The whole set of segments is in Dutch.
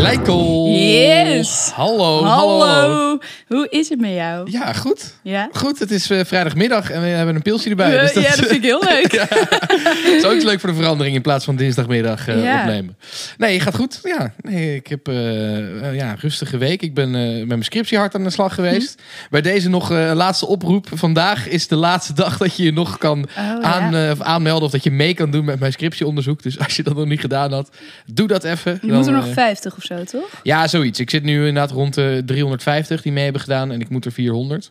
Leiko. Yes. Hallo, Hallo. hallo. Hoe is het met jou? Ja, goed. Ja? Goed, het is eh, vrijdagmiddag en we hebben een pilsje erbij. Eh, dus ja, dat vind ik heel leuk. Ja. is ook leuk voor de verandering in plaats van dinsdagmiddag eh, Ja. opnemen. Nee, gaat goed. Ja, nee, ik heb eh, eh, ja, een rustige week. Ik ben eh, met mijn scriptie hard aan de slag geweest. Hm. Bij deze nog eh, laatste oproep. Vandaag is de laatste dag dat je je nog kan Oh, aan, eh, of aanmelden of dat je mee kan doen met mijn scriptieonderzoek. Dus als je dat nog niet gedaan had, doe dat even. Je Dan, moet er nog eh, 50 of zo, toch? ja, zoiets. Ik zit nu inderdaad rond de 350 die mee hebben gedaan en ik moet er 400.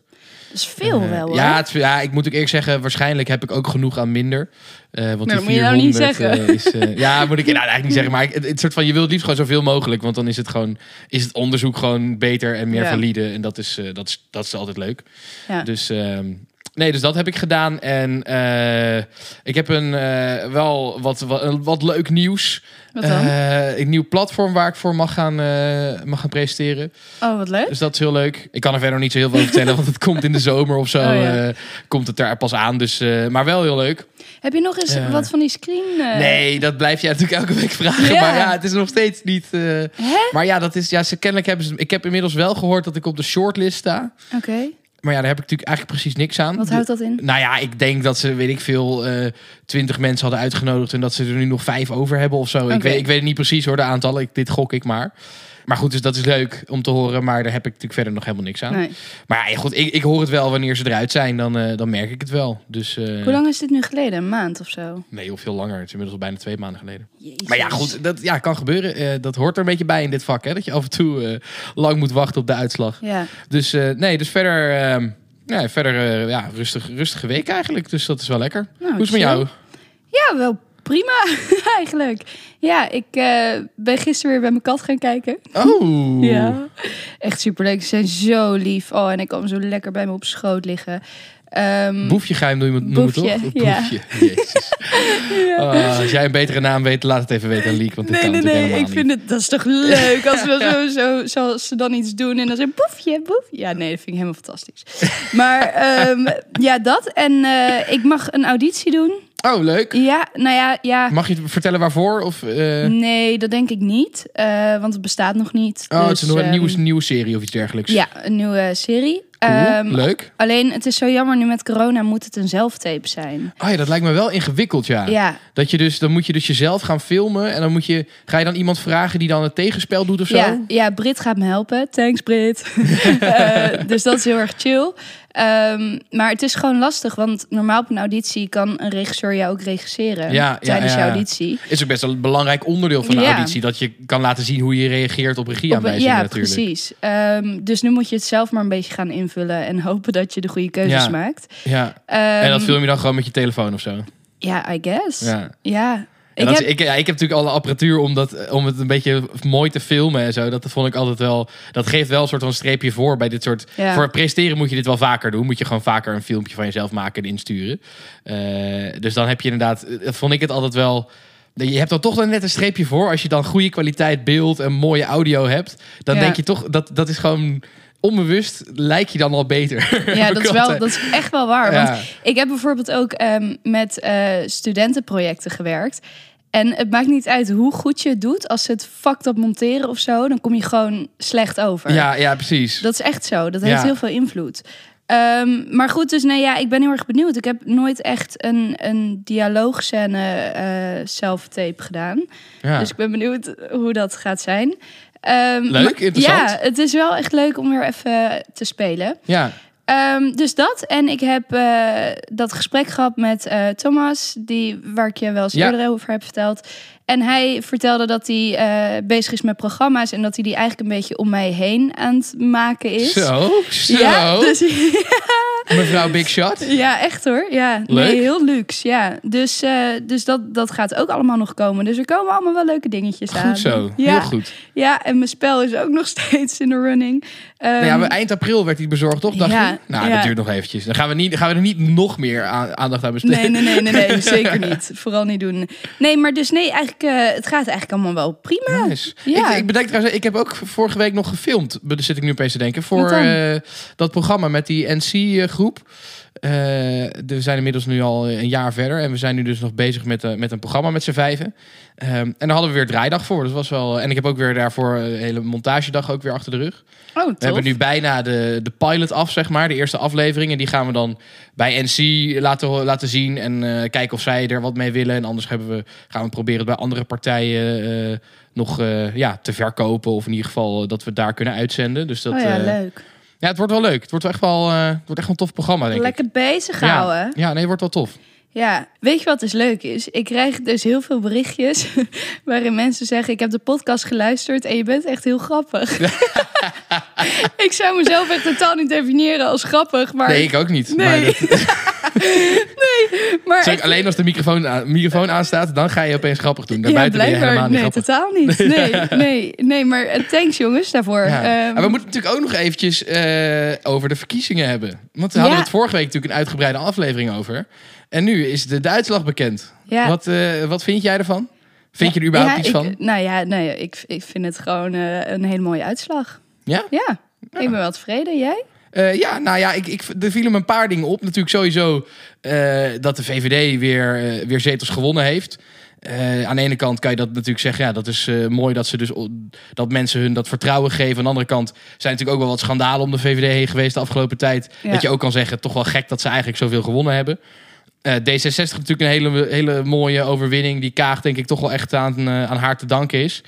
Dat is veel Eh, wel, hoor. ja, het, ja, ik moet ook eerlijk zeggen, waarschijnlijk heb ik ook genoeg aan minder. Eh, want Maar die dat moet je nou niet 400, zeggen. eh, is, eh, ja, moet ik nou, eigenlijk niet zeggen. Maar ik, het, het soort van, je wilt het liefst gewoon zoveel mogelijk. Want dan is het gewoon, is het onderzoek gewoon beter en meer Ja. valide. En dat is, eh, dat is, dat is altijd leuk. Ja. Dus, ehm, nee, dus dat heb ik gedaan. En eh, ik heb een, eh, wel wat, wat, wat leuk nieuws. Wat dan? Eh, een nieuw platform waar ik voor mag gaan, mag gaan presenteren. oh, wat leuk. Dus dat is heel leuk. Ik kan er verder nog niet zo heel veel over vertellen, want het komt in de zomer of zo. Oh, ja. komt het er pas aan. Dus, maar wel heel leuk. Heb je nog eens wat van die screen? Nee, dat blijf jij natuurlijk elke week vragen. Ja. Maar ja, het is nog steeds niet. maar ja, dat is. Ja, ze kennelijk hebben ze. Ik heb inmiddels wel gehoord dat ik op de shortlist sta. Oké. Maar ja, daar heb ik natuurlijk eigenlijk precies niks aan. Wat houdt dat in? Nou ja, ik denk dat ze, weet ik veel, eh, twintig mensen hadden uitgenodigd en dat ze er nu nog vijf over hebben of zo. Ik, weet, ik weet het niet precies hoor, de aantallen. Ik, dit gok ik maar. Maar goed, dus dat is leuk om te horen. Maar daar heb ik natuurlijk verder nog helemaal niks aan. Nee. Maar ja, goed, ik, ik hoor het wel wanneer ze eruit zijn. Dan, eh, dan merk ik het wel. Dus, eh, Hoe lang is dit nu geleden? Een maand of zo? Nee, of veel langer. Het is inmiddels al bijna twee maanden geleden. Jezus. Maar ja, goed, dat ja, kan gebeuren. Eh, dat hoort er een beetje bij in dit vak. Hè? Dat je af en toe lang moet wachten op de uitslag. Ja. Dus nee, dus verder, eh, ja, verder ja, rustig, rustige week eigenlijk. Dus dat is wel lekker. Nou, Hoe is het met jou? Ja, wel prima eigenlijk. Ja, ik eh, ben gisteren weer bij mijn kat gaan kijken. Oh. Ja, echt superleuk. Ze zijn zo lief. Oh, en ik kan zo lekker bij me op schoot liggen. Ehm, Boefje ga je hem noemen, noemen Boefje, toch? Ja. Boefje. Jezus. Ah, als jij een betere naam weet, laat het even weten aan Liek. Want dit Nee, kan nee, nee. Ik vind het, dat is toch leuk als we zo, zo, zoals ze dan iets doen en dan zeggen boefje, boefje. Ja, nee, dat vind ik helemaal fantastisch. Maar ehm, ja, dat. En eh, ik mag een auditie doen. Oh, leuk. Ja, nou ja, ja. Mag je vertellen waarvoor? Of, eh, Nee, dat denk ik niet. eh, want het bestaat nog niet. oh, het is Dus, nog een ehm, nieuwe, nieuwe serie of iets dergelijks. Ja, een nieuwe serie. Cool, Ehm, leuk. Alleen, het is zo jammer, nu met corona moet het een zelftape zijn. Oh ja, dat lijkt me wel ingewikkeld, ja. Ja, Dat je dus, dan moet je dus jezelf gaan filmen. En dan moet je, ga je dan iemand vragen die dan het tegenspel doet of zo? ja, ja, Brit gaat me helpen. Thanks, Brit. Eh, dus dat is heel erg chill. Ehm, maar het is gewoon lastig, want normaal op een auditie kan een regisseur jou ook regisseren Ja, ja, tijdens ja. je auditie. Is ook best wel een belangrijk onderdeel van Ja. auditie. Dat je kan laten zien hoe je reageert op regieaanwijzingen ja, natuurlijk. precies. Ehm, dus nu moet je het zelf maar een beetje gaan invullen en hopen dat je de goede keuzes Ja. maakt. Ja. Ehm, En dat film je dan gewoon met je telefoon of zo. Ja, I guess. Ja. En Ik dat heb, ik, ja, ik heb natuurlijk alle apparatuur om, dat, om het een beetje mooi te filmen en zo. Dat vond ik altijd wel. Dat geeft wel een soort van streepje voor bij dit soort. Ja. Voor het presteren moet je dit wel vaker doen. Moet je gewoon vaker een filmpje van jezelf maken en insturen. Eh, dus dan heb je inderdaad. Dat vond ik het altijd wel. Je hebt dan toch dan net een streepje voor. Als je dan goede kwaliteit beeld en mooie audio hebt. Dan Ja. denk je toch dat dat is gewoon onbewust. Lijk je dan al beter. Ja, dat is, wel, dat is echt wel waar. Ja. Want ik heb bijvoorbeeld ook ehm, met eh, studentenprojecten gewerkt. En het maakt niet uit hoe goed je het doet. Als ze het fucked up monteren of zo, dan kom je gewoon slecht over. Ja, ja, precies. Dat is echt zo. Dat Ja. heeft heel veel invloed. Ehm, maar goed, dus nee, ja, ik ben heel erg benieuwd. Ik heb nooit echt een, een dialoogscène eh self-tape gedaan. ja. Dus ik ben benieuwd hoe dat gaat zijn. Ehm, Leuk, maar- interessant. Ja, het is wel echt leuk om weer even te spelen. ja. Ehm, dus dat. En ik heb eh, dat gesprek gehad met eh, Thomas, die, waar ik je wel eens Ja. eerder over heb verteld. En hij vertelde dat hij eh, bezig is met programma's en dat hij die eigenlijk een beetje om mij heen aan het maken is. Zo, zo. Ja, dus, Mevrouw Big Shot. Ja, echt hoor. Ja, Leuk. nee, heel luxe. Ja, dus, eh, dus dat, dat gaat ook allemaal nog komen. Dus er komen allemaal wel leuke dingetjes aan. Goed zo, Ja, heel goed. ja, en mijn spel is ook nog steeds in de running. Ehm, Nou ja, we- eind april werd die bezorgd, toch? Dacht Ja, je? Nou, ja. dat duurt nog eventjes. Dan gaan we, niet, gaan we er niet nog meer aan- aandacht aan besteden. Nee, nee, nee, nee, nee, zeker niet. Vooral niet doen. Nee, maar dus nee, eigenlijk, eh, het gaat eigenlijk allemaal wel prima. Nice. Ja. Ik, ik bedenk trouwens, ik heb ook vorige week nog gefilmd. Daar zit ik nu opeens te denken. Voor eh, dat programma met die NC-groep. Eh, we zijn inmiddels nu al een jaar verder. En we zijn nu dus nog bezig met, eh, met een programma met z'n vijven. Ehm, en daar hadden we weer draaidag voor. Dat was wel, en ik heb ook weer daarvoor een hele montagedag ook weer achter de rug. Oh, tof. We hebben nu bijna de, de pilot af, zeg maar. De eerste aflevering. En die gaan we dan bij NC laten, laten zien. En eh, kijken of zij er wat mee willen. En anders hebben we, gaan we proberen het bij andere partijen nog ja, te verkopen. Of in ieder geval dat we daar kunnen uitzenden. Dus dat, oh ja, leuk. Ja, het wordt wel leuk. Het wordt echt wel, eh, het wordt echt wel een tof programma, denk Lekker ik. bezig Ja. houden. ja, nee, het wordt wel tof. Ja, weet je wat dus leuk is? Ik krijg dus heel veel berichtjes waarin mensen zeggen: Ik heb de podcast geluisterd en je bent echt heel grappig. ik zou mezelf echt totaal niet definiëren als grappig, maar. Nee, ik ook niet. Nee. Maar dat, maar zeg, echt- alleen als de microfoon, aan, microfoon aanstaat, dan ga je opeens grappig doen. ja, Daarbuiten ben je helemaal niet Nee, grappig. totaal niet. Nee, nee, nee, maar eh, thanks jongens daarvoor. Ja. Ehm, maar we moeten natuurlijk ook nog eventjes eh, over de verkiezingen hebben. Want we hadden Ja. het vorige week natuurlijk een uitgebreide aflevering over. En nu is de, uitslag bekend. ja. Wat, eh, wat vind jij ervan? Vind je er überhaupt Ja, iets ik- van? Nou ja, nee, ik, ik vind het gewoon een hele mooie uitslag. Ja? Ja, ik ben wel tevreden. Jij? Eh, ja, nou ja, ik, ik, er vielen me een paar dingen op. Natuurlijk sowieso eh, dat de VVD weer, eh, weer zetels gewonnen heeft. Aan de ene kant kan je dat natuurlijk zeggen, ja, dat is mooi dat ze dus dat mensen hun dat vertrouwen geven. Aan de andere kant zijn natuurlijk ook wel wat schandalen om de VVD heen geweest de afgelopen tijd. Ja. Dat je ook kan zeggen, toch wel gek dat ze eigenlijk zoveel gewonnen hebben. Eh, D66 natuurlijk een hele, hele mooie overwinning. Die Kaag denk ik toch wel echt aan, aan haar te danken is.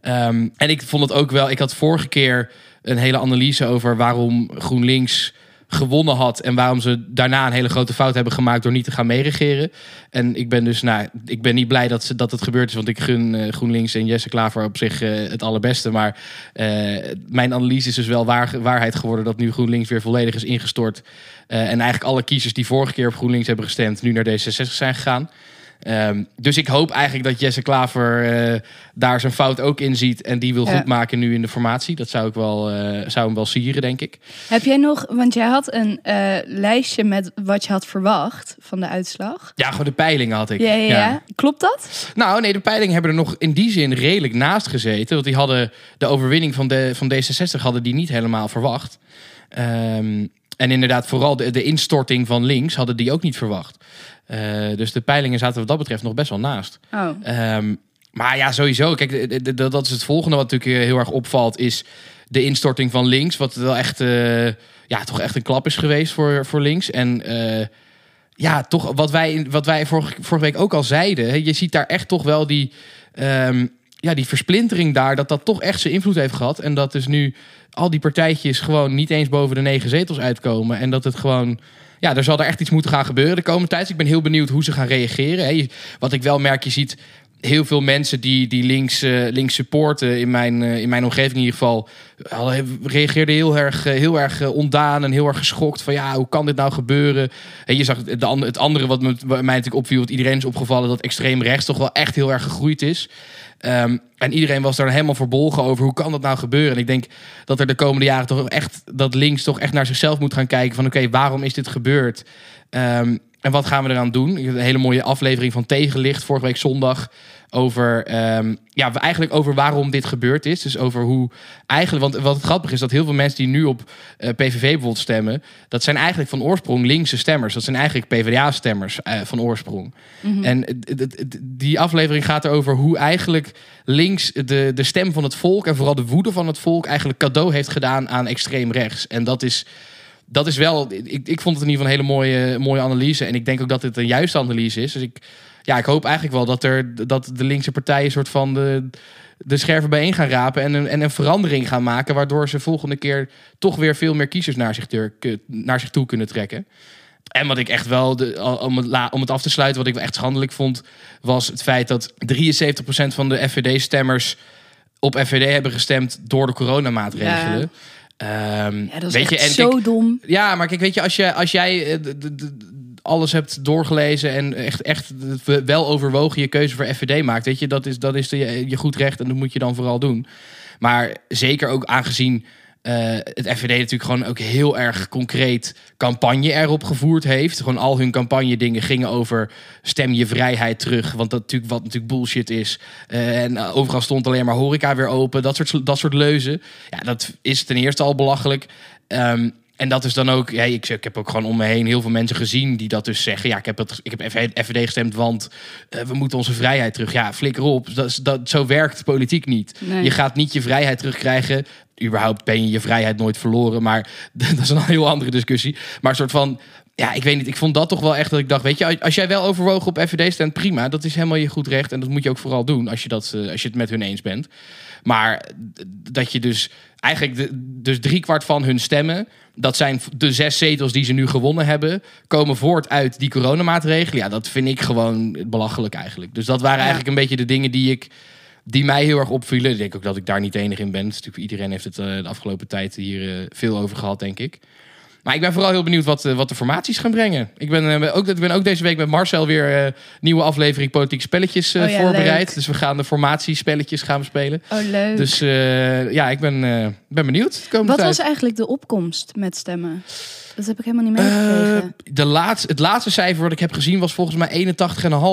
Ehm, en ik vond het ook wel, ik had vorige keer een hele analyse over waarom GroenLinks gewonnen had en waarom ze daarna een hele grote fout hebben gemaakt door niet te gaan meeregeren. En ik ben dus, nou, ik ben niet blij dat, ze, dat het gebeurd is, want ik gun eh, GroenLinks en Jesse Klaver op zich eh, het allerbeste. Maar eh, mijn analyse is dus wel waar, waarheid geworden dat nu GroenLinks weer volledig is ingestort. En eigenlijk alle kiezers die vorige keer op GroenLinks hebben gestemd, nu naar D66 zijn gegaan. Ehm, dus ik hoop eigenlijk dat Jesse Klaver eh, daar zijn fout ook in ziet en die wil Ja. goed maken nu in de formatie. Dat zou ik wel, eh, zou hem wel sieren, denk ik. Heb jij nog, want jij had een eh, lijstje met wat je had verwacht van de uitslag. Ja, gewoon de peilingen had ik. Ja, ja, ja. Klopt dat? Nou, nee, de peilingen hebben er nog in die zin redelijk naast gezeten. Want die hadden de overwinning van, de, van D66 hadden die niet helemaal verwacht. Ehm, en inderdaad, vooral de, de instorting van links hadden die ook niet verwacht. Eh, dus de peilingen zaten wat dat betreft nog best wel naast. Oh. Ehm, maar ja, sowieso. Kijk, dat is het volgende wat natuurlijk eh, heel erg opvalt, is de instorting van links. Wat wel echt, eh, ja, toch echt een klap is geweest voor, voor links. En ja, toch wat wij, wat wij vorige, vorige week ook al zeiden. hè, Je ziet daar echt toch wel die, ehm, ja, die versplintering daar. Dat dat toch echt zijn invloed heeft gehad. En dat dus nu al die partijtjes gewoon niet eens boven de negen zetels uitkomen. En dat het gewoon... Ja, er zal er echt iets moeten gaan gebeuren de komende tijd. Ik ben heel benieuwd hoe ze gaan reageren. Wat ik wel merk, je ziet heel veel mensen die, die links, eh, links supporten, in mijn, eh, in mijn omgeving in ieder geval, hadden- reageerden heel erg, eh, heel erg eh, ontdaan en heel erg geschokt van ja, hoe kan dit nou gebeuren? En je zag het, het andere wat me, mij natuurlijk opviel, wat iedereen is opgevallen, dat extreem rechts toch wel echt heel erg gegroeid is. Ehm, en iedereen was daar helemaal verbolgen over hoe kan dat nou gebeuren? En ik denk dat er de komende jaren toch echt dat links toch echt naar zichzelf moet gaan kijken van oké, waarom is dit gebeurd? Ehm, en wat gaan we eraan doen? Ik heb Een hele mooie aflevering van Tegenlicht vorige week zondag over ehm, ja, eigenlijk over waarom dit gebeurd is. Dus over hoe eigenlijk, want wat het grappig is dat heel veel mensen die nu op eh, PVV bijvoorbeeld stemmen, dat zijn eigenlijk van oorsprong linkse stemmers. Dat zijn eigenlijk PvdA-stemmers eh, van oorsprong. En het- het- die aflevering gaat erover hoe eigenlijk links de, de stem van het volk en vooral de woede van het volk eigenlijk cadeau heeft gedaan aan extreem rechts. En dat is, dat is wel, ik, ik vond het in ieder geval een hele mooie, mooie analyse. En ik denk ook dat het een juiste analyse is. Dus ik, ja, ik hoop eigenlijk wel dat, er, dat de linkse partijen een soort van de, de scherven bijeen gaan rapen en een, en een verandering gaan maken. Waardoor ze volgende keer toch weer veel meer kiezers naar zich, naar zich toe kunnen trekken. En wat ik echt wel, om, het, om het af te sluiten, wat ik echt schandelijk vond, was het feit dat 73% van de FVD-stemmers op FVD hebben gestemd door de coronamaatregelen. Ehm, Ja, dat is weet je, en zo kijk, dom. ja, maar kijk, weet je, als, je, als jij eh, alles hebt doorgelezen en echt, echt wel overwogen je keuze voor FVD maakt, weet je, dat is, dat is de, je goed recht en dat moet je dan vooral doen. Maar zeker ook aangezien eh, het FVD natuurlijk gewoon ook heel erg concreet campagne erop gevoerd heeft. Gewoon al hun campagne dingen gingen over stem je vrijheid terug. Want dat natuurlijk wat natuurlijk bullshit is. Eh, en eh, overal stond alleen maar horeca weer open. Dat soort, dat soort leuzen. Ja, dat is ten eerste al belachelijk. Ehm, en dat is dan ook, ja, ik, ik heb ook gewoon om me heen heel veel mensen gezien die dat dus zeggen. Ja, ik heb, het, ik heb FVD gestemd, want we moeten onze vrijheid terug. Ja, flikker op. Dat, dat, zo werkt politiek niet. Nee. Je gaat niet je vrijheid terugkrijgen. Überhaupt ben je je vrijheid nooit verloren. Maar dat is een heel andere discussie. Maar een soort van. Ja, ik weet niet. Ik vond dat toch wel echt dat ik dacht, weet je, als jij wel overwogen op FVD stemt, prima. Dat is helemaal je goed recht. En dat moet je ook vooral doen als je, dat, eh, als je het met hun eens bent. Maar dat je dus eigenlijk de, dus driekwart van hun stemmen, dat zijn de zes zetels die ze nu gewonnen hebben, komen voort uit die coronamaatregelen. Ja, dat vind ik gewoon belachelijk eigenlijk. Dus dat waren Ja. eigenlijk een beetje de dingen die ik die mij heel erg opvielen. Ik denk ook dat ik daar niet de enige in ben. Is natuurlijk, iedereen heeft het eh, de afgelopen tijd hier eh, veel over gehad, denk ik. Maar ik ben vooral heel benieuwd wat, eh, wat de formaties gaan brengen. Ik ben, ook, ik ben ook deze week met Marcel weer eh, nieuwe aflevering Politieke Spelletjes Oh ja, voorbereid. leuk. Dus we gaan de formatiespelletjes gaan we spelen. Oh, leuk. Dus ja, ik ben, ben benieuwd. Wat tijd. was eigenlijk de opkomst met stemmen? Dat heb ik helemaal niet meegekregen. Eh, de laatste, het laatste cijfer wat ik heb gezien was volgens mij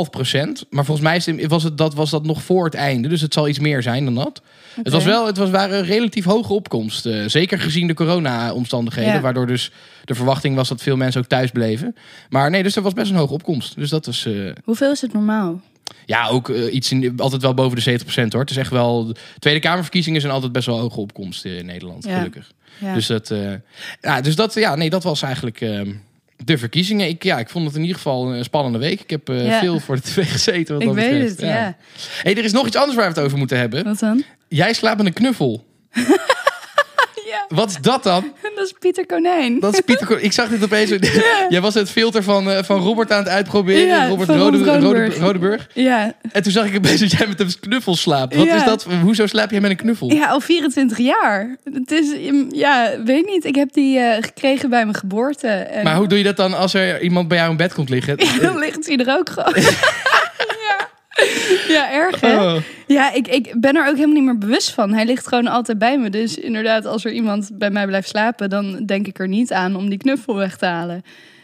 81,5 procent. Maar volgens mij is het- was, het, dat, was dat nog voor het einde. Dus het zal iets meer zijn dan dat. Het, was wel, het was, waren relatief hoge opkomst. eh, zeker gezien de corona-omstandigheden. Ja. Waardoor dus de verwachting was dat veel mensen ook thuis bleven. Maar nee, dus er was best een hoge opkomst. Dus dat is... eh, Hoeveel is het normaal? ja, ook iets in, altijd wel boven de 70% hoor. Het is echt wel... De Tweede Kamerverkiezingen zijn altijd best wel hoge opkomst in Nederland, Ja. gelukkig. Ja. Dus dat, eh, ja, dus dat, ja, nee, dat was eigenlijk ehm, de verkiezingen. Ik, ja, ik vond het in ieder geval een spannende week. Ik heb eh, Ja. veel voor de tv gezeten. Wat ik dat weet betreft. het, ja. Hey, er is nog iets anders waar we het over moeten hebben. Wat dan? Jij slaapt met een knuffel. Wat is dat dan? dat is Pieter Konijn. Dat is Pieter. Ko- Ik zag dit opeens. Jij was het filter van, eh, van Robert aan het uitproberen. Ja, Robert Rode, Rodeburg. Ja. En toen zag ik opeens dat jij met een knuffel slaapt. Wat Ja. is dat? Hoezo slaap jij met een knuffel? ja, al 24 jaar. Het is, ja, weet niet. Ik heb die eh, gekregen bij mijn geboorte. En Maar hoe doe je dat dan als er iemand bij jou in bed komt liggen? dan ligt hij er ook gewoon. ja. erg hè? Oh. Ja, ik, ik ben er ook helemaal niet meer bewust van. Hij ligt gewoon altijd bij me. Dus inderdaad, als er iemand bij mij blijft slapen, dan denk ik er niet aan om die knuffel weg te halen.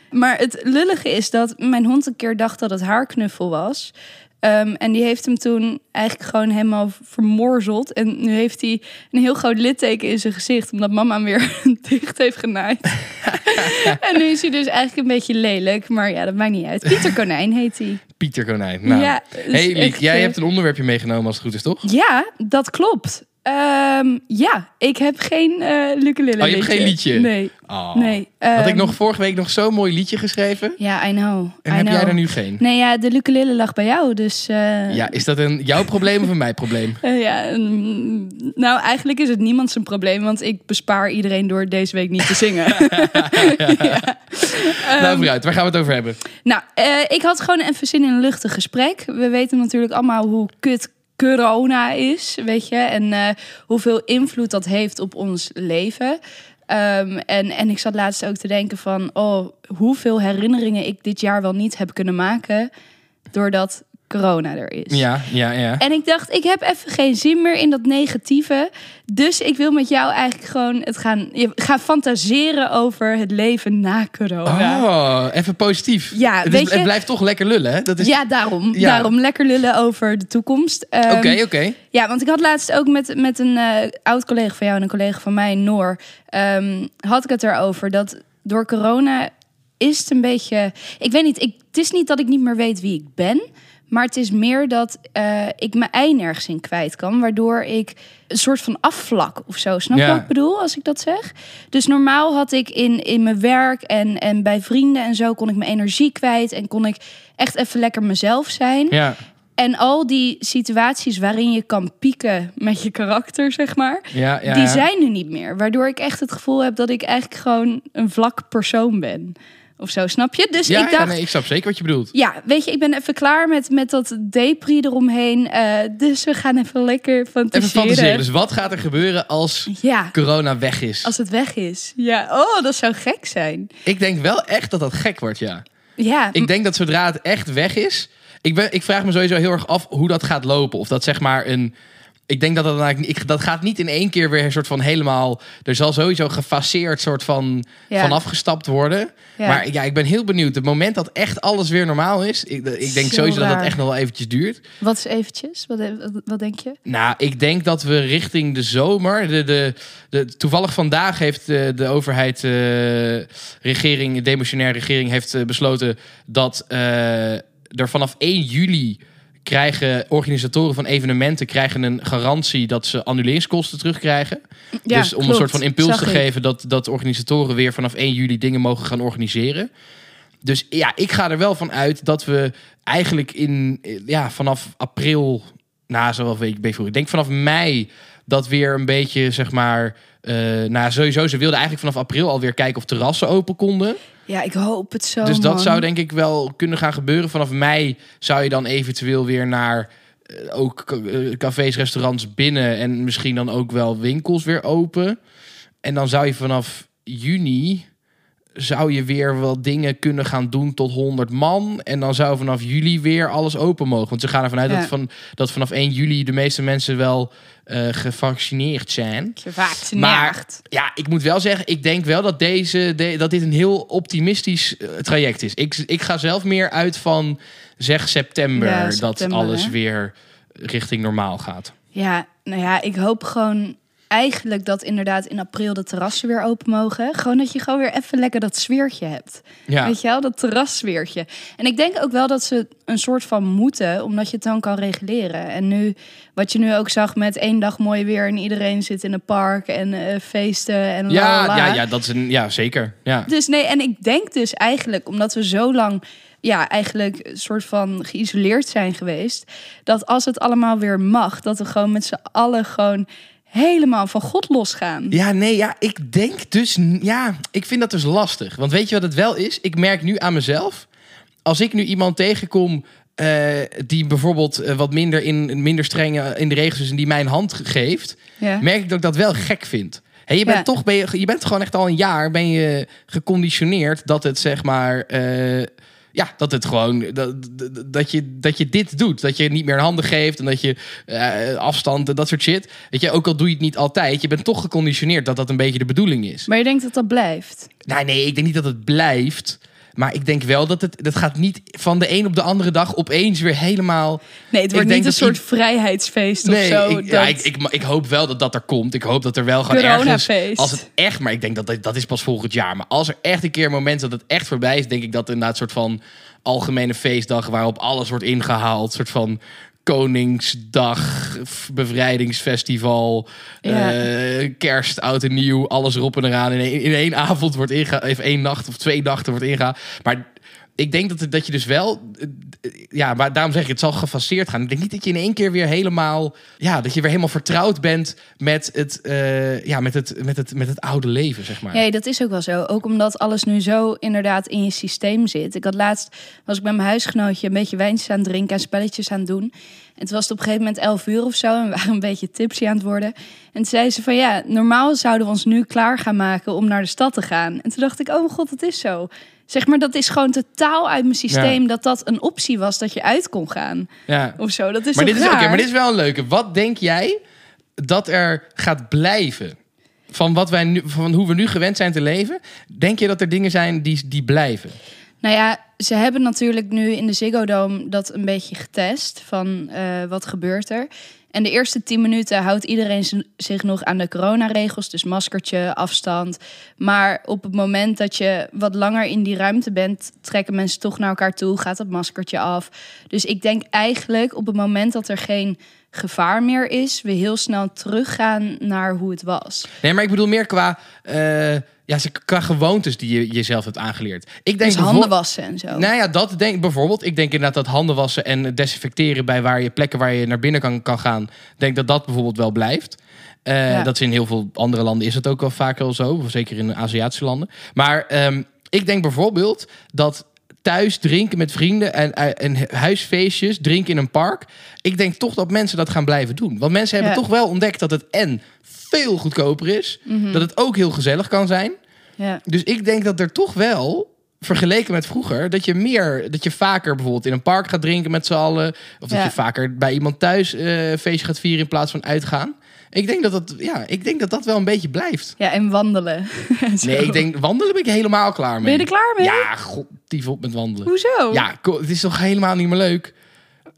Maar het lullige is dat mijn hond een keer dacht dat het haar knuffel was. Ehm, en die heeft hem toen eigenlijk gewoon helemaal vermorzeld. En nu heeft hij een heel groot litteken in zijn gezicht, omdat mama hem weer dicht heeft genaaid. en nu is hij dus eigenlijk een beetje lelijk. Maar ja, dat maakt niet uit. Pieter Konijn heet hij. Pieter Konijn. Nou. Ja, dus hey, Liek, jij eh, hebt een onderwerpje meegenomen als het goed is, toch? Ja, dat klopt. Ehm, ja, ik heb geen eh ukulele Oh, je hebt geen liedje? Nee, Oh. nee. Had ik Ehm, nog vorige week nog zo'n mooi liedje geschreven. Ja, I know. En I heb know. jij er nu geen? Nee, ja, de ukulele lag bij jou, dus... eh, Ja, is dat een jouw probleem of een mijn probleem? eh, ja, nou, eigenlijk is het niemand zijn probleem, want ik bespaar iedereen door deze week niet te zingen. ja. nou, Ehm, vooruit. Waar gaan we het over hebben? Nou, ik had gewoon even zin in een luchtig gesprek. We weten natuurlijk allemaal hoe kut corona is, weet je. En eh, hoeveel invloed dat heeft op ons leven. Ehm, en, en ik zat laatst ook te denken van... oh, hoeveel herinneringen ik dit jaar wel niet heb kunnen maken... doordat corona er is. Ja, ja, ja. En ik dacht, ik heb even geen zin meer in dat negatieve. Dus ik wil met jou eigenlijk gewoon het gaan, gaan fantaseren over het leven na corona. Oh, even positief. Ja, het, is- weet je- het blijft toch lekker lullen, hè? Dat is... Ja, daarom. Ja. Daarom lekker lullen over de toekomst. Ehm, Oké, oké. Ja, want ik had laatst ook met, met een eh, oud collega van jou en een collega van mij, Noor, ehm, had ik het erover dat door corona is het een beetje. Ik weet niet, ik, het is niet dat ik niet meer weet wie ik ben. Maar het is meer dat eh, ik mijn ei nergens in kwijt kan. Waardoor ik een soort van afvlak of zo. Snap je Ja. wat ik bedoel als ik dat zeg? Dus normaal had ik in, in mijn werk en, en bij vrienden en zo... kon ik mijn energie kwijt en kon ik echt even lekker mezelf zijn. Ja, En al die situaties waarin je kan pieken met je karakter, zeg maar... ja, ja. die zijn nu niet meer. Waardoor ik echt het gevoel heb dat ik eigenlijk gewoon een vlak persoon ben. Of zo, snap je? Dus Ja, ik dacht, ja, nee, ik snap zeker wat je bedoelt. ja, weet je, ik ben even klaar met, met dat depri eromheen. eh, dus we gaan even lekker fantaseren. Even fantaseren. Dus wat gaat er gebeuren als Ja, corona weg is? als het weg is. Ja, oh, dat zou gek zijn. Ik denk wel echt dat dat gek wordt, ja. Ja, Ik denk dat zodra het echt weg is... Ik, ben, ik vraag me sowieso heel erg af hoe dat gaat lopen. Of dat zeg maar een... Ik denk dat dat, eigenlijk ik, dat gaat niet in één keer weer een soort van helemaal... Er zal sowieso gefaseerd soort van Ja. vanaf gestapt worden. Ja. Maar ja, ik ben heel benieuwd. Het moment dat echt alles weer normaal is... Ik, ik denk Zo sowieso dat dat echt nog wel eventjes duurt. wat is eventjes? Wat, wat, wat denk je? Nou, ik denk dat we richting de zomer. De, de, de, toevallig vandaag heeft de, de overheid, eh, regering, de demissionaire regering, heeft eh, besloten dat eh, er vanaf 1 juli krijgen organisatoren van evenementen krijgen een garantie dat ze annuleringskosten terugkrijgen. Ja, dus om een soort van impuls te ik. geven dat, dat organisatoren weer vanaf 1 juli dingen mogen gaan organiseren. Dus ja, ik ga er wel van uit dat we eigenlijk in, ja, vanaf april, na zo wel een week vroeger, ik denk vanaf mei, dat weer een beetje, zeg maar, eh nou sowieso, ze wilden eigenlijk vanaf april alweer kijken of terrassen open konden. Ja, ik hoop het zo. dus dat man. zou denk ik wel kunnen gaan gebeuren. Vanaf mei zou je dan eventueel weer naar eh, ook eh, cafés, restaurants binnen en misschien dan ook wel winkels weer open. En dan zou je vanaf juni zou je weer wel dingen kunnen gaan doen tot 100 man. En dan zou vanaf juli weer alles open mogen. Want ze gaan ervan uit Ja. dat, van, dat vanaf 1 juli de meeste mensen wel eh, gevaccineerd zijn. Gevaccineerd. Maar ja, ik moet wel zeggen, ik denk wel dat, deze, de- dat dit een heel optimistisch eh, traject is. Ik, ik ga zelf meer uit van zeg september, Ja, dat alles hè? weer richting normaal gaat. Ja, nou ja, ik hoop gewoon eigenlijk dat inderdaad in april de terrassen weer open mogen. Gewoon dat je gewoon weer even lekker dat sfeertje hebt. Ja, Weet je wel, dat terrassfeertje. En ik denk ook wel dat ze een soort van moeten, omdat je het dan kan reguleren. En nu, wat je nu ook zag met één dag mooi weer en iedereen zit in een park en eh, feesten en ja, ja, ja, dat is een, ja zeker. Ja. Dus nee, en ik denk dus eigenlijk, omdat we zo lang, ja, eigenlijk een soort van geïsoleerd zijn geweest, dat als het allemaal weer mag, dat we gewoon met z'n allen gewoon helemaal van God losgaan. Ja, nee, ja, ik denk dus, ja, ik vind dat dus lastig. Want weet je wat het wel is? Ik merk nu aan mezelf, als ik nu iemand tegenkom eh, die bijvoorbeeld eh, wat minder in minder streng eh, in de regels is en die mij een hand geeft, Ja. merk ik dat ik dat wel gek vind. Hey, je bent Ja. toch, ben je, je bent gewoon echt al een jaar ben je geconditioneerd dat het zeg maar, ja, dat het gewoon, dat, dat, je, dat je dit doet. Dat je niet meer handen geeft en dat je eh, afstand en dat soort shit. Weet je, ook al doe je het niet altijd, je bent toch geconditioneerd dat dat een beetje de bedoeling is. Maar je denkt dat dat blijft? Nou, nee, ik denk niet dat het blijft. Maar ik denk wel dat het, dat gaat niet van de een op de andere dag opeens weer helemaal Nee, het wordt niet een soort vrijheidsfeest of Nee, zo. ik, ja, ik, ik, ik hoop wel dat dat er komt. Ik hoop dat er wel gewoon ergens... Coronafeest. Als het echt... Maar ik denk dat dat, dat is pas volgend jaar. Maar als er echt een keer een moment dat het echt voorbij is... denk ik dat inderdaad een soort van algemene feestdag... waarop alles wordt ingehaald. soort van Koningsdag, bevrijdingsfestival, Ja. eh, kerst, oud en nieuw, alles erop en eraan. In één, in één avond wordt ingehaald, even één nacht of twee nachten wordt ingehaald. Maar ik denk dat, dat je dus wel, ja, maar daarom zeg ik, het zal gefaseerd gaan. Ik denk niet dat je in één keer weer helemaal, ja, dat je weer helemaal vertrouwd bent met het, eh, ja, met het, met het, met het oude leven, zeg maar. Nee, dat is ook wel zo. Ook omdat alles nu zo inderdaad in je systeem zit. Ik had laatst, was ik met mijn huisgenootje een beetje wijntjes aan drinken en spelletjes aan doen. En toen was het op een gegeven moment 11 uur of zo en we waren een beetje tipsy aan het worden. En toen zei ze van ja, normaal zouden we ons nu klaar gaan maken om naar de stad te gaan. En toen dacht ik, oh mijn god, het is zo. Zeg maar, dat is gewoon totaal uit mijn systeem dat dat een optie was dat je uit kon gaan. Ja. Of zo, dat is Maar dit is, raar? maar dit is wel een leuke. Wat denk jij dat er gaat blijven? Van, wat wij nu, van hoe we nu gewend zijn te leven. Denk je dat er dingen zijn die, die blijven? Nou ja, ze hebben natuurlijk nu in de Ziggo Dome dat een beetje getest van eh, wat gebeurt er. En de eerste 10 minuten houdt iedereen zich nog aan de coronaregels, dus maskertje, afstand. Maar op het moment dat je wat langer in die ruimte bent, trekken mensen toch naar elkaar toe, gaat dat maskertje af. Dus ik denk eigenlijk op het moment dat er geen gevaar meer is, we heel snel teruggaan naar hoe het was. Nee, maar ik bedoel meer qua, eh, ja, ze- qua gewoontes die je jezelf hebt aangeleerd. Ik denk Dus handen wassen en zo. Nou ja, dat denk ik bijvoorbeeld. Ik denk inderdaad dat handen wassen en desinfecteren bij waar je plekken waar je naar binnen kan, kan gaan. Denk dat dat bijvoorbeeld wel blijft. Eh, Ja. Dat is in heel veel andere landen is het ook wel vaak wel zo. Zeker in Aziatische landen. Maar ehm, ik denk bijvoorbeeld dat thuis drinken met vrienden en, en huisfeestjes, drinken in een park. Ik denk toch dat mensen dat gaan blijven doen. Want mensen hebben Ja. toch wel ontdekt dat het en veel goedkoper is. Mhm. Dat het ook heel gezellig kan zijn. Ja. Dus ik denk dat er toch wel, vergeleken met vroeger, dat je meer, dat je vaker bijvoorbeeld in een park gaat drinken met z'n allen. Of dat Ja. je vaker bij iemand thuis eh, een feestje gaat vieren in plaats van uitgaan. Ik denk dat dat, ja, ik denk dat dat wel een beetje blijft. ja, en wandelen. Nee, ik denk wandelen ben ik helemaal klaar mee. Ben je er klaar mee? Ja, god, dief op met wandelen. Hoezo? Ja, het is toch helemaal niet meer leuk.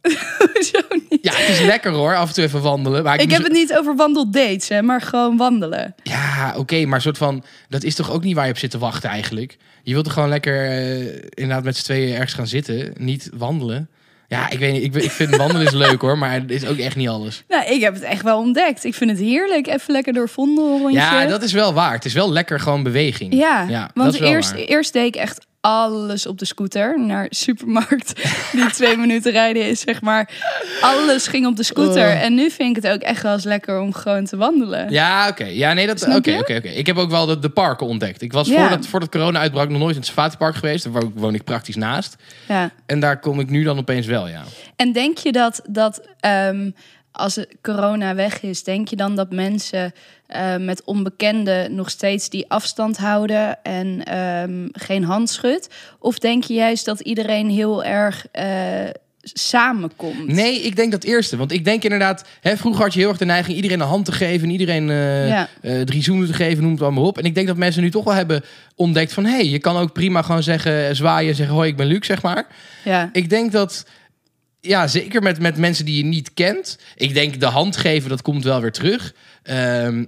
Hoezo niet? Ja, het is lekker hoor, af en toe even wandelen. Maar ik, Ik heb het niet over wandeldates, hè, maar gewoon wandelen. Ja, oké, maar soort van, dat is toch ook niet waar je op zit te wachten eigenlijk. Je wilt er gewoon lekker eh, inderdaad met z'n tweeën ergens gaan zitten, niet wandelen. Ja, ik weet niet, ik, ik vind wandelen is leuk hoor, maar het is ook echt niet alles. Nou, ik heb het echt wel ontdekt. Ik vind het heerlijk. Even lekker door Vondel rondje. Ja, dat is wel waar. Het is wel lekker gewoon beweging. Ja, dat want is wel eerst, waar. eerst deed ik echt alles op de scooter naar de supermarkt. die twee minuten rijden is, zeg maar. Alles ging op de scooter. Oh. En nu vind ik het ook echt wel eens lekker om gewoon te wandelen. Ja, oké. Ja, nee, dat. Oké, oké, oké. Ik heb ook wel de, de parken ontdekt. Ik was Ja. voordat, voordat corona uitbrak nog nooit in het geweest. Daar woon, ik praktisch naast. Ja. En daar kom ik nu dan opeens wel, ja. En denk je dat, dat ehm, als corona weg is, denk je dan dat mensen eh, met onbekenden nog steeds die afstand houden en ehm, geen handschud? Of denk je juist dat iedereen heel erg eh, samenkomt? Nee, ik denk dat eerste. Want ik denk inderdaad, hè, vroeger had je heel erg de neiging iedereen een hand te geven, iedereen eh, Ja. drie zoenen te geven, noem het allemaal op. En ik denk dat mensen nu toch wel hebben ontdekt van, hé, hey, je kan ook prima gewoon zeggen, zwaaien, zeggen, hoi, ik ben Luc, zeg maar. Ja. Ik denk dat, ja, zeker met, met mensen die je niet kent. Ik denk de hand geven, dat komt wel weer terug. Ehm,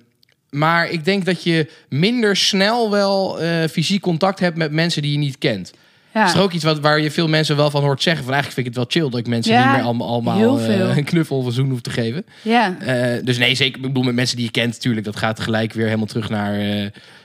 maar ik denk dat je minder snel wel eh, fysiek contact hebt met mensen die je niet kent. Ja. Is er ook iets wat, waar je veel mensen wel van hoort zeggen. Van eigenlijk vind ik het wel chill dat ik mensen Ja, niet meer allemaal, allemaal heel veel. een knuffel of een zoen hoef te geven. ja. Eh, dus nee, zeker. Ik bedoel, met mensen die je kent, natuurlijk. Dat gaat gelijk weer helemaal terug naar,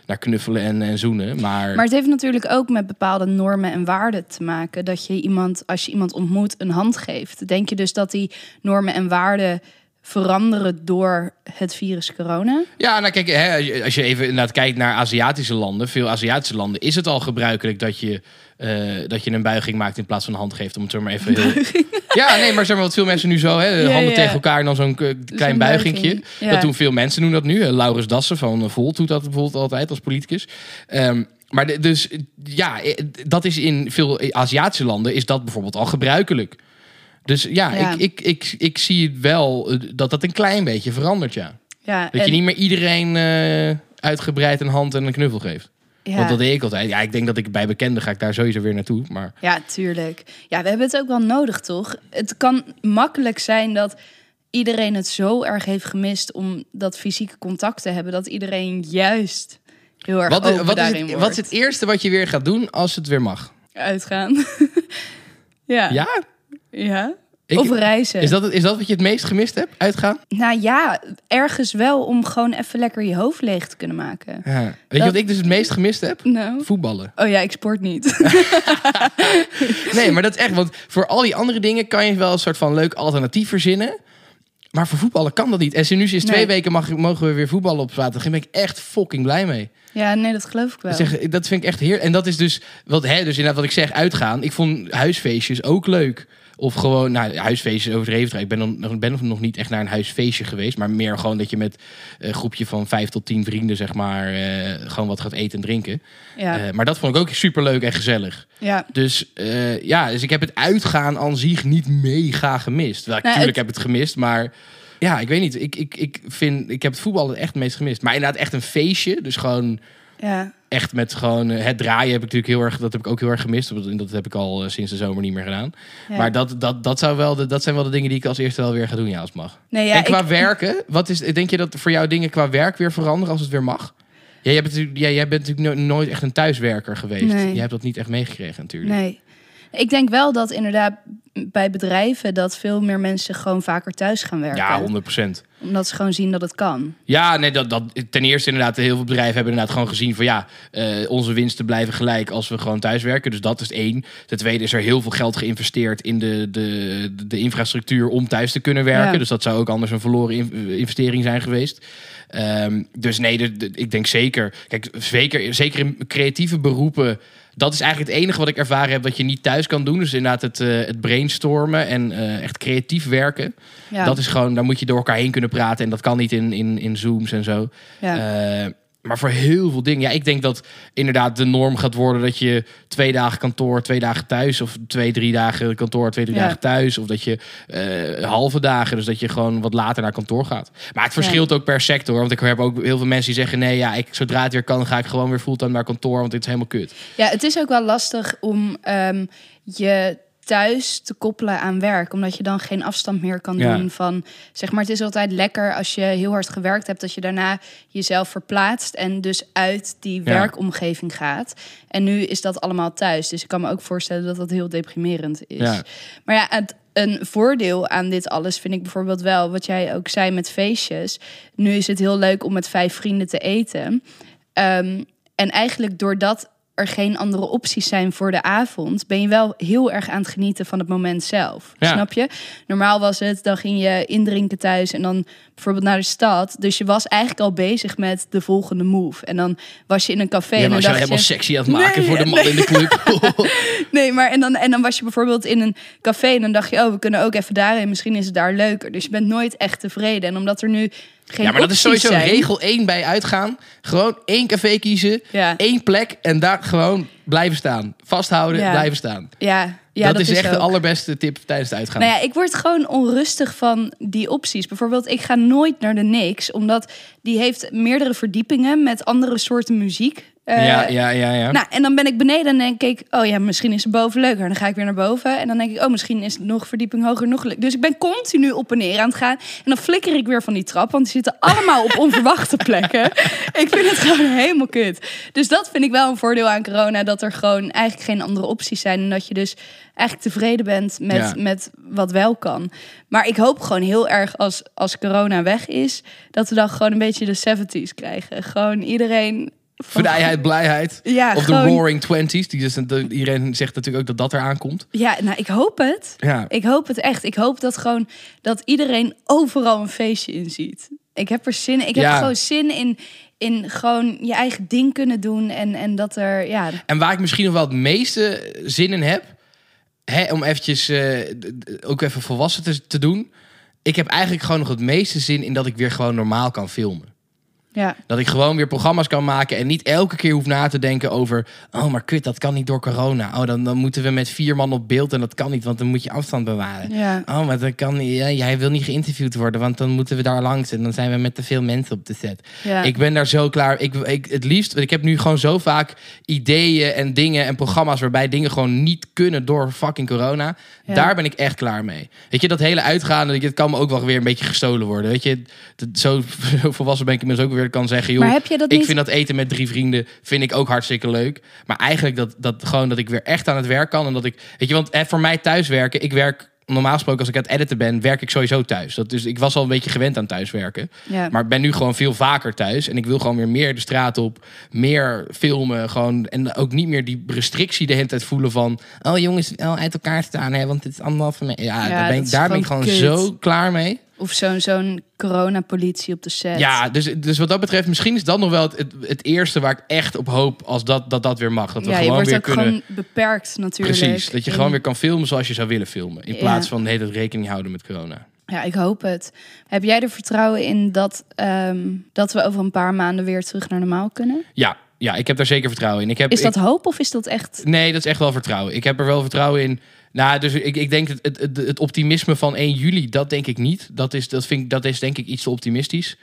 naar knuffelen en, en zoenen. Maar, Maar het heeft natuurlijk ook met bepaalde normen en waarden te maken. Dat je iemand, als je iemand ontmoet, een hand geeft. Denk je dus dat die normen en waarden veranderen door het virus corona? Ja, nou kijk, hè, als je even inderdaad kijkt naar Aziatische landen, veel Aziatische landen, is het al gebruikelijk dat je, eh, dat je een buiging maakt in plaats van een hand geeft. Om het zo maar even heel... Ja, nee, maar zeg maar wat veel mensen nu zo, hè, Ja, handen ja. tegen elkaar en dan zo'n klein Zo'n buigingje. buiging, ja. Dat doen veel mensen doen dat nu. Laurens Dassen van Volt doet dat bijvoorbeeld altijd als politicus. Ehm, maar de- dus ja, eh, dat is in veel Aziatische landen is dat bijvoorbeeld al gebruikelijk. Dus ja, Ja. Ik, ik, ik, ik zie het wel eh, dat dat een klein beetje verandert, ja. Ja, Dat en- je niet meer iedereen eh, uitgebreid een hand en een knuffel geeft. ja. Want dat deed ik altijd. Ja, ik denk dat ik bij bekenden ga ik daar sowieso weer naartoe. Maar Ja, tuurlijk. Ja, we hebben het ook wel nodig, toch? Het kan makkelijk zijn dat iedereen het zo erg heeft gemist om dat fysieke contact te hebben, dat iedereen juist heel erg wat, wat, is daarin het, wordt. wat is het eerste wat je weer gaat doen als het weer mag? Uitgaan. ja. Ja? Ja. Ik- of reizen. Is dat, is dat wat je het meest gemist hebt? Uitgaan? Nou ja, ergens wel om gewoon even lekker je hoofd leeg te kunnen maken. Ja. Weet je wat ik dus het meest gemist heb? Nou. Voetballen. Oh ja, ik sport niet. Nee, maar dat is echt. Want voor al die andere dingen kan je wel een soort van leuk alternatief verzinnen. Maar voor voetballen kan dat niet. En sinds nu sinds twee Nee. weken mag, mogen we weer voetballen op zaterdag. Daar ben ik echt fucking blij mee. ja, nee, dat geloof ik wel. Zeg, dat vind ik echt heer. En dat is dus wat, hè, dus inderdaad wat ik zeg, uitgaan. Ik vond huisfeestjes ook leuk. Of gewoon, nou, huisfeestjes overdreven. Ik ben, dan, ben nog niet echt naar een huisfeestje geweest. Maar meer gewoon dat je met een groepje van vijf tot tien vrienden, zeg maar, eh, gewoon wat gaat eten en drinken. ja, Eh, maar dat vond ik ook super leuk en gezellig. ja. Dus eh, ja, dus ik heb het uitgaan aan zich niet mega gemist. Wel, Nou, tuurlijk het- heb ik het gemist, maar ja, ik weet niet. Ik, ik, ik vind, ik heb het voetballen echt het meest gemist. Maar inderdaad echt een feestje. Dus gewoon ja. Echt met gewoon eh, het draaien heb ik natuurlijk heel erg, dat heb ik ook heel erg gemist. Dat heb ik al eh, sinds de zomer niet meer gedaan. ja. Maar dat, dat, dat, zou wel de, dat zijn wel de dingen die ik als eerste wel weer ga doen, ja, als het mag. nee, ja, en qua ik- werken, wat is, denk je dat voor jou dingen qua werk weer veranderen als het weer mag? Ja, jij bent natuurlijk, ja, jij bent natuurlijk no- nooit echt een thuiswerker geweest. Nee. Je hebt dat niet echt meegekregen natuurlijk. Nee. Ik denk wel dat inderdaad bij bedrijven dat veel meer mensen gewoon vaker thuis gaan werken. Ja, 100 Omdat ze gewoon zien dat het kan. Ja, nee, dat, dat, ten eerste inderdaad, heel veel bedrijven hebben inderdaad gewoon gezien van ja, eh, onze winsten blijven gelijk als we gewoon thuiswerken. Dus dat is één. Ten tweede is er heel veel geld geïnvesteerd in de, de, de infrastructuur om thuis te kunnen werken. Ja. Dus dat zou ook anders een verloren in- investering zijn geweest. Ehm, dus nee, de- de- ik denk zeker. Kijk, zeker, zeker in creatieve beroepen. dat is eigenlijk het enige wat ik ervaren heb dat je niet thuis kan doen. Dus inderdaad het, eh, het brainstormen en eh, echt creatief werken. Ja. Dat is gewoon, daar moet je door elkaar heen kunnen praten. En dat kan niet in, in, in Zooms en zo. ja. Eh, maar voor heel veel dingen. Ja, ik denk dat inderdaad de norm gaat worden dat je twee dagen kantoor, twee dagen thuis. Of twee, drie dagen kantoor, twee, drie Ja. dagen thuis. Of dat je eh, halve dagen, dus dat je gewoon wat later naar kantoor gaat. Maar het verschilt ook per sector. Want ik heb ook heel veel mensen die zeggen: nee, ja, ik, zodra het weer kan, ga ik gewoon weer fulltime naar kantoor. Want dit is helemaal kut. Ja, het is ook wel lastig om ehm, je thuis te koppelen aan werk. Omdat je dan geen afstand meer kan Ja. doen van... Zeg maar, het is altijd lekker als je heel hard gewerkt hebt... dat je daarna jezelf verplaatst en dus uit die Ja. werkomgeving gaat. En nu is dat allemaal thuis. Dus ik kan me ook voorstellen dat dat heel deprimerend is. Ja. Maar ja, het, een voordeel aan dit alles vind ik bijvoorbeeld wel... wat jij ook zei met feestjes. Nu is het heel leuk om met vijf vrienden te eten... Ehm, en eigenlijk doordat er geen andere opties zijn voor de avond, ben je wel heel erg aan het genieten van het moment zelf. Ja. Snap je? Normaal was het, dan ging je indrinken thuis en dan bijvoorbeeld naar de stad. Dus je was eigenlijk al bezig met de volgende move. En dan was je in een café Ja, en dan als je helemaal je... sexy aan het maken Nee, voor de man nee. in de club. Nee, maar en dan, en dan was je bijvoorbeeld in een café en dan dacht je, oh, we kunnen ook even daarheen. Misschien is het daar leuker. Dus je bent nooit echt tevreden. En omdat er nu geen ja, maar dat is sowieso zijn, regel 1 bij uitgaan. Gewoon één café kiezen, Ja. één plek en daar gewoon blijven staan. Vasthouden, Ja. blijven staan. Ja, ja, dat, is echt de allerbeste tip tijdens het uitgaan. Nou ja, ik word gewoon onrustig van die opties. Bijvoorbeeld, ik ga nooit naar de Nix, omdat die heeft meerdere verdiepingen met andere soorten muziek. Eh, ja, ja, ja, ja. Nou, en dan ben ik beneden en denk ik, oh ja, misschien is het boven leuker. Dan ga ik weer naar boven en dan denk ik, oh, misschien is het nog verdieping hoger, nog leuk. Dus ik ben continu op en neer aan het gaan. En dan flikker ik weer van die trap, want die zitten allemaal op onverwachte plekken. Ik vind het gewoon helemaal kut. Dus dat vind ik wel een voordeel aan corona, dat er gewoon eigenlijk geen andere opties zijn. En dat je dus eigenlijk tevreden bent met, Ja. met wat wel kan. Maar ik hoop gewoon heel erg als, als corona weg is, dat we dan gewoon een beetje de 70s krijgen. Gewoon iedereen... Vrijheid, blijheid. Ja, of gewoon- de Roaring Twenties. Die dus, de- iedereen zegt natuurlijk ook dat dat eraan komt. Ja, nou, ik hoop het. Ja. Ik hoop het echt. Ik hoop dat gewoon dat iedereen overal een feestje in ziet. Ik heb er zin in. Ik Ja. heb gewoon zin in, in gewoon je eigen ding kunnen doen. En, en dat er, ja, En waar ik misschien nog wel het meeste zin in heb... Hè, om eventjes eh, ook even volwassen te, te doen... Ik heb eigenlijk gewoon nog het meeste zin in dat ik weer gewoon normaal kan filmen. Ja, Dat ik gewoon weer programma's kan maken en niet elke keer hoef na te denken over... Oh, maar kut, dat kan niet door corona. Oh, dan, dan moeten we met vier man op beeld en dat kan niet, want dan moet je afstand bewaren. ja. Oh, maar dat kan niet. Ja, jij wil niet geïnterviewd worden, want dan moeten we daar langs en dan zijn we met te veel mensen op de set. ja. Ik ben daar zo klaar. Ik, ik, het liefst, want ik heb nu gewoon zo vaak ideeën en dingen en programma's waarbij dingen gewoon niet kunnen door fucking corona. Ja. Daar ben ik echt klaar mee. Weet je, dat hele uitgaan, het kan me ook wel weer een beetje gestolen worden. Weet je, dat, zo, zo volwassen ben ik inmiddels ook weer kan zeggen, joh, maar heb je dat ik niet... vind dat eten met drie vrienden vind ik ook hartstikke leuk. Maar eigenlijk dat, dat gewoon dat ik weer echt aan het werk kan. En dat ik, weet je, want voor mij thuiswerken, ik werk normaal gesproken als ik aan het editen ben, werk ik sowieso thuis. Dat dus ik was al een beetje gewend aan thuiswerken. ja. Maar ik ben nu gewoon veel vaker thuis. En ik wil gewoon weer meer de straat op. Meer filmen. Gewoon, en ook niet meer die restrictie de hele tijd voelen van... Oh jongens, wel uit elkaar staan. Hè, want het is anderhalve meter. Ja, Ja, daar ben ik, daar ben ik gewoon gewoon kut. zo klaar mee. Of zo'n zo'n coronapolitie op de set. Ja, dus, dus wat dat betreft, misschien is dat nog wel het, het, het eerste waar ik echt op hoop als dat dat, dat weer mag. Dat we ja je gewoon wordt weer ook kunnen. gewoon beperkt natuurlijk. Precies, dat je gewoon weer kan filmen zoals je zou willen filmen. In Ja. plaats van hele tijd rekening houden met corona. Ja, ik hoop het. Heb jij er vertrouwen in dat, ehm, dat we over een paar maanden weer terug naar normaal kunnen? Ja, ja, ik heb daar zeker vertrouwen in. Ik heb, Is dat ik- hoop of is dat echt... Nee, dat is echt wel vertrouwen. Ik heb er wel vertrouwen in. Nou, dus ik, ik denk het, het, het, optimisme van 1 juli, dat denk ik niet. Dat is, dat vind ik, dat is denk ik iets te optimistisch.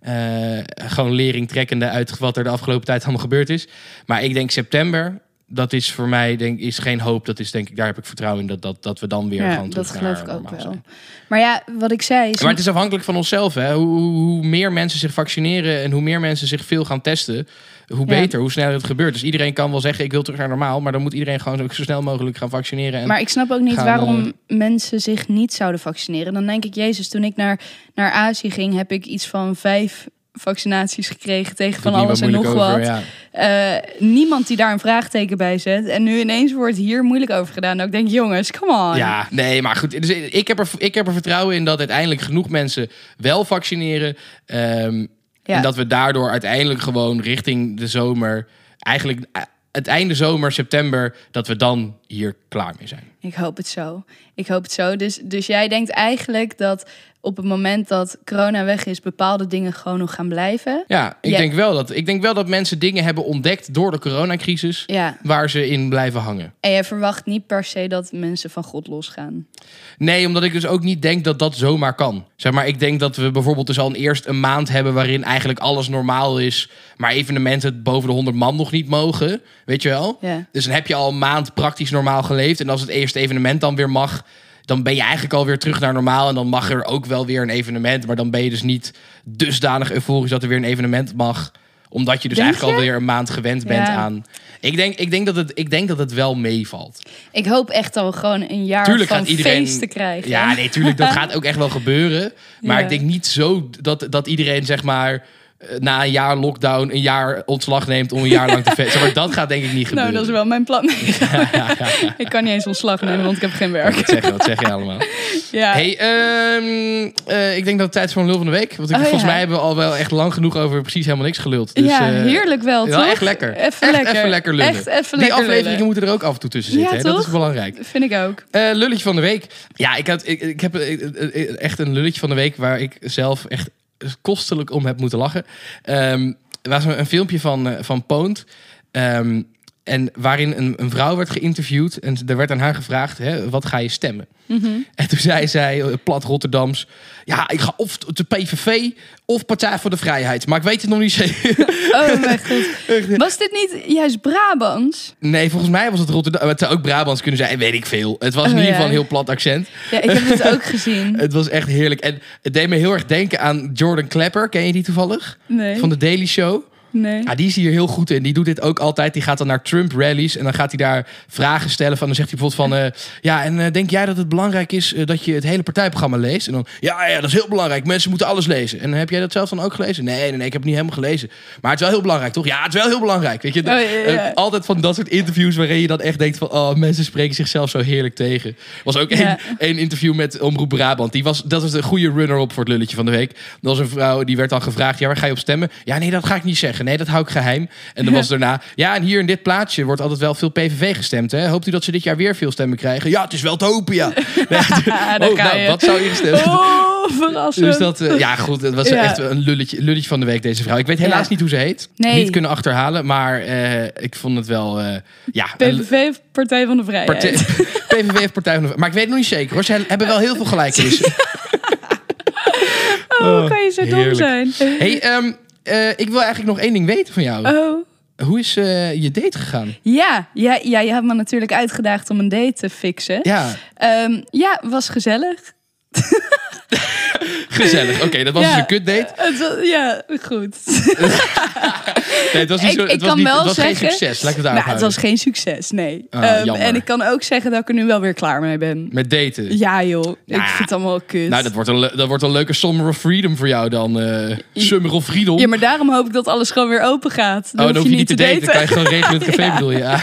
Eh, gewoon lering trekkende uit wat er de afgelopen tijd allemaal gebeurd is. Maar ik denk september, dat is voor mij denk, is geen hoop. Dat is denk ik, daar heb ik vertrouwen in dat, dat, dat we dan weer Ja, gewoon terug dat geloof ik ook wel. zijn. Maar ja, wat ik zei is... Maar het is afhankelijk van onszelf. Hè? Hoe, hoe meer mensen zich vaccineren en hoe meer mensen zich veel gaan testen, hoe beter, hoe sneller het gebeurt. Dus iedereen kan wel zeggen: ik wil terug naar normaal, maar dan moet iedereen gewoon ook zo snel mogelijk gaan vaccineren. En Maar ik snap ook niet gaan, waarom mensen zich niet zouden vaccineren. Dan denk ik, Jezus, toen ik naar, naar Azië ging, heb ik iets van vijf vaccinaties gekregen tegen van alles en nog wat. ja. Eh, niemand die daar een vraagteken bij zet. En nu ineens wordt hier moeilijk over gedaan. Nou, ik denk, jongens, come on. Ja, nee, maar goed. Dus ik, heb er, ik heb er vertrouwen in dat uiteindelijk genoeg mensen wel vaccineren. Ehm, En dat we daardoor uiteindelijk gewoon richting de zomer eigenlijk eh, het einde zomer, september, dat we dan hier klaar mee zijn. Ik hoop het zo. Ik hoop het zo. Dus, dus jij denkt eigenlijk dat op het moment dat corona weg is, bepaalde dingen gewoon nog gaan blijven? Ja, ik. Denk, wel dat, ik denk wel dat mensen dingen hebben ontdekt door de coronacrisis Ja. waar ze in blijven hangen. En jij verwacht niet per se dat mensen van God losgaan. Nee, omdat ik dus ook niet denk dat dat zomaar kan. Zeg maar, ik denk dat we bijvoorbeeld dus al een eerst een maand hebben waarin eigenlijk alles normaal is, maar evenementen boven de 100 man nog niet mogen. Weet je wel? Ja. Dus dan heb je al een maand praktisch normaal geleefd. En als het eerste evenement dan weer mag, dan ben je eigenlijk alweer terug naar normaal. En dan mag er ook wel weer een evenement. Maar dan ben je dus niet dusdanig euforisch dat er weer een evenement mag. Omdat je dus Denk eigenlijk je? alweer een maand gewend bent Ja. aan. Ik denk, ik, denk dat het, ik denk dat het wel meevalt. Ik hoop echt dat we gewoon een jaar Tuurlijk van gaat iedereen. feesten krijgen. Ja, nee, tuurlijk, dat gaat ook echt wel gebeuren. Maar Ja. ik denk niet zo dat, dat iedereen, zeg maar. Eh, Na een jaar lockdown, een jaar ontslag neemt om een jaar lang te feesten. Maar dat gaat denk ik niet Nou, gebeuren. dat is wel mijn plan. ik kan niet eens ontslag nemen, want ik heb geen werk. Wat zeg je, wat zeg je allemaal? Ja. Hey, ehm, eh, ik denk dat het tijd is voor een lul van de week. Want ik, Oh, volgens ja. mij hebben we al wel echt lang genoeg over precies helemaal niks geluld. Dus, ja, eh, heerlijk wel, Wel toch? echt lekker. Even echt lekker. even lekker lullen. Echt even Die afleveringen lullen. moeten er ook af en toe tussen zitten. Ja, hè? Dat is belangrijk. Vind ik ook. Eh, lulletje van de week. Ja, ik, had, ik, ik heb echt een lulletje van de week waar ik zelf echt kostelijk om heb moeten lachen. Ehm, er was een, filmpje van, eh, van Poont. Ehm, en waarin een, een vrouw werd geïnterviewd. En er werd aan haar gevraagd: hè, wat ga je stemmen? Mhm. En toen zei zij, eh, plat Rotterdams... Ja, ik ga of de PVV of Partij voor de Vrijheid. Maar ik weet het nog niet zeker. Oh mijn god. Was dit niet juist Brabants? Nee, volgens mij was het Rotterdam. Het zou ook Brabants kunnen zijn, weet ik veel. Het was in Oh, ieder ja. geval een heel plat accent. Ja, ik heb het ook gezien. Het was echt heerlijk. En het deed me heel erg denken aan Jordan Klepper. Ken je die toevallig? Nee. Van de Daily Show. Nee. Ja, die is hier heel goed in. Die doet dit ook altijd. Die gaat dan naar Trump rallies en dan gaat hij daar vragen stellen. Van, dan zegt hij bijvoorbeeld van... eh, ja, en eh, denk jij dat het belangrijk is eh, dat je het hele partijprogramma leest? En dan, ja, ja, dat is heel belangrijk. Mensen moeten alles lezen. En heb jij dat zelf dan ook gelezen? Nee, nee, nee, ik heb het niet helemaal gelezen. Maar het is wel heel belangrijk, toch? Ja, het is wel heel belangrijk. Weet je, Oh, ja, ja. Altijd van dat soort interviews waarin je dan echt denkt van... oh, mensen spreken zichzelf zo heerlijk tegen. Er was ook één interview met Omroep Brabant. Die was, dat was een goede runner-up voor het lulletje van de week. Dat was een vrouw, die werd dan gevraagd... ja, waar ga je op stemmen? Ja, nee, dat ga ik niet zeggen. Nee, dat hou ik geheim. En dan was daarna... ja, en hier in dit plaatsje wordt altijd wel veel PVV gestemd. Hè? Hoopt u dat ze dit jaar weer veel stemmen krijgen? Ja, het is wel te hopen, ja. Nee, oh, nou, wat zou je gestemd Oh, verrassend. dus dat, eh, ja goed, het was Ja. echt een lulletje, lulletje van de week deze vrouw. Ik weet helaas Ja. niet hoe ze heet. Nee. Niet kunnen achterhalen, maar eh, ik vond het wel, eh, ja... PVV of Partij van de Vrijheid. partij- PVV heeft Partij van de Maar ik weet het nog niet zeker hoor. Ze hebben wel heel veel gelijkenissen. Oh, hoe kan je zo dom heerlijk. zijn? hey, ehm, eh, ik wil eigenlijk nog één ding weten van jou. Oh. Hoe is eh, je date gegaan? Ja, ja, ja, je hebt me natuurlijk uitgedaagd om een date te fixen. Ja, Ehm, ja was gezellig. gezellig. Oké, dat was Ja. dus een kutdate. Het was- ja, goed. Nee, het was, niet Ik- zo, ik was, kan niet, wel het was geen zeggen- succes. Laat ik het Nou, het was geen succes, nee. Ah, Ehm, en ik kan ook zeggen dat ik er nu wel weer klaar mee ben. Met daten. Ja, joh. Ik vind het allemaal kut. Nou, dat wordt, een, dat wordt een leuke Summer of Freedom voor jou dan. eh Summer of Freedom. Ja, maar daarom hoop ik dat alles gewoon weer open gaat. oh, dan hoef je niet te daten. Dan kan je gewoon regelen met het café, Ja. bedoel je. Ja.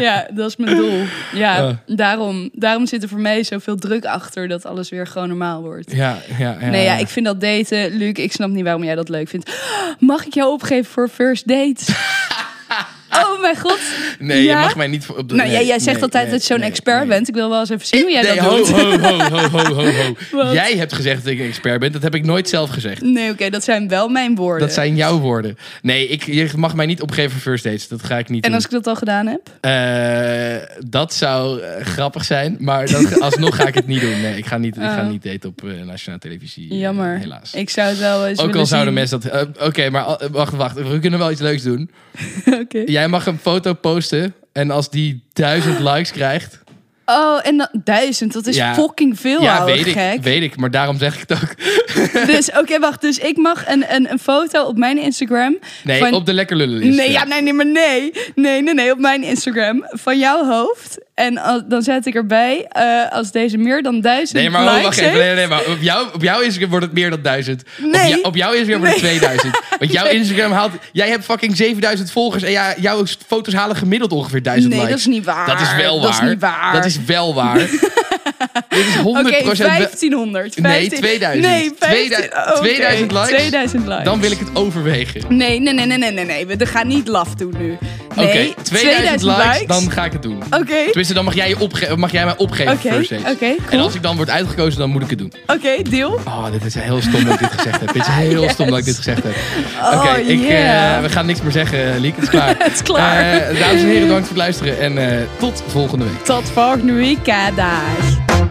Ja, dat is mijn doel. Ja, Oh. daarom, daarom zit er voor mij zoveel druk achter dat alles weer gewoon normaal wordt. Ja, ja, ja. nee, ja, ik vind dat daten, Luc, ik snap niet waarom jij dat leuk vindt. Mag ik jou opgeven voor first date? oh mijn god. Nee, Ja? je mag mij niet voor- op de... Nou, nee, jij, jij zegt nee, altijd nee, dat je zo'n expert bent. Ik wil wel eens even zien hoe jij dat ho, doet. ho, ho, ho, ho, ho, ho. Wat? Jij hebt gezegd dat ik een expert ben. Dat heb ik nooit zelf gezegd. Nee, oké, dat zijn wel mijn woorden. Dat zijn jouw woorden. Nee, ik, je mag mij niet opgeven voor first dates. Dat ga ik niet En doen. als ik dat al gedaan heb? Eh, dat zou eh, grappig zijn. Maar dan, alsnog ga ik het niet doen. Nee, ik ga niet, ik ga Oh. niet daten op eh, nationale televisie. Jammer. helaas. Ik zou het wel eens Ook al zouden zien. mensen dat... Oké, maar wacht, wacht. We kunnen wel iets leuks doen. Oké. Jij mag een foto posten. En als die duizend likes krijgt... Oh, en dan duizend. Dat is Ja. fucking veel, ja, ouwe weet ik, gek. weet ik. Maar daarom zeg ik het ook. Dus, oké, wacht. Dus ik mag een, een, een foto op mijn Instagram. Nee, van- op de lekker lullen Nee, ja, nee, nee, maar nee. Nee, nee, nee, op mijn Instagram. Van jouw hoofd. En dan zet ik erbij, eh, als deze meer dan duizend Nee, maar oh, likes wacht even. Nee, nee, maar op, jou, op jouw Instagram wordt het meer dan duizend. Op, Nee. jou- op jouw Instagram wordt het Nee. 2000. Want jouw Instagram haalt... Jij hebt fucking 7000 volgers en ja, jouw foto's halen gemiddeld ongeveer 1000 Nee, likes. dat is niet waar. Dat is wel waar. Dat is niet waar. Dat is wel waar. Dit is 100% Oké, wel- 1500. Nee, 15 2000. Nee, 15 2000 oké, 2000 likes. 2000 likes. Dan wil ik het overwegen. Nee, nee, nee, nee, nee, nee. nee. We gaan niet laf doen nu. Oké, Nee, 2000, likes, dan ga ik het doen. Oké, Tenminste, dan mag jij, je opge- mag jij mij opgeven Oké, oké, En als ik dan word uitgekozen, dan moet ik het doen. oké, deal. Oh, dit is heel stom dat ik dit gezegd heb. Dit is heel Yes. stom dat ik dit gezegd heb. Oh, Oké, ik, yeah. eh, we gaan niks meer zeggen, Liek. Het is klaar. Het is klaar. Eh, dames en heren, bedankt voor het luisteren. En eh, tot volgende week. Tot volgende week, dag.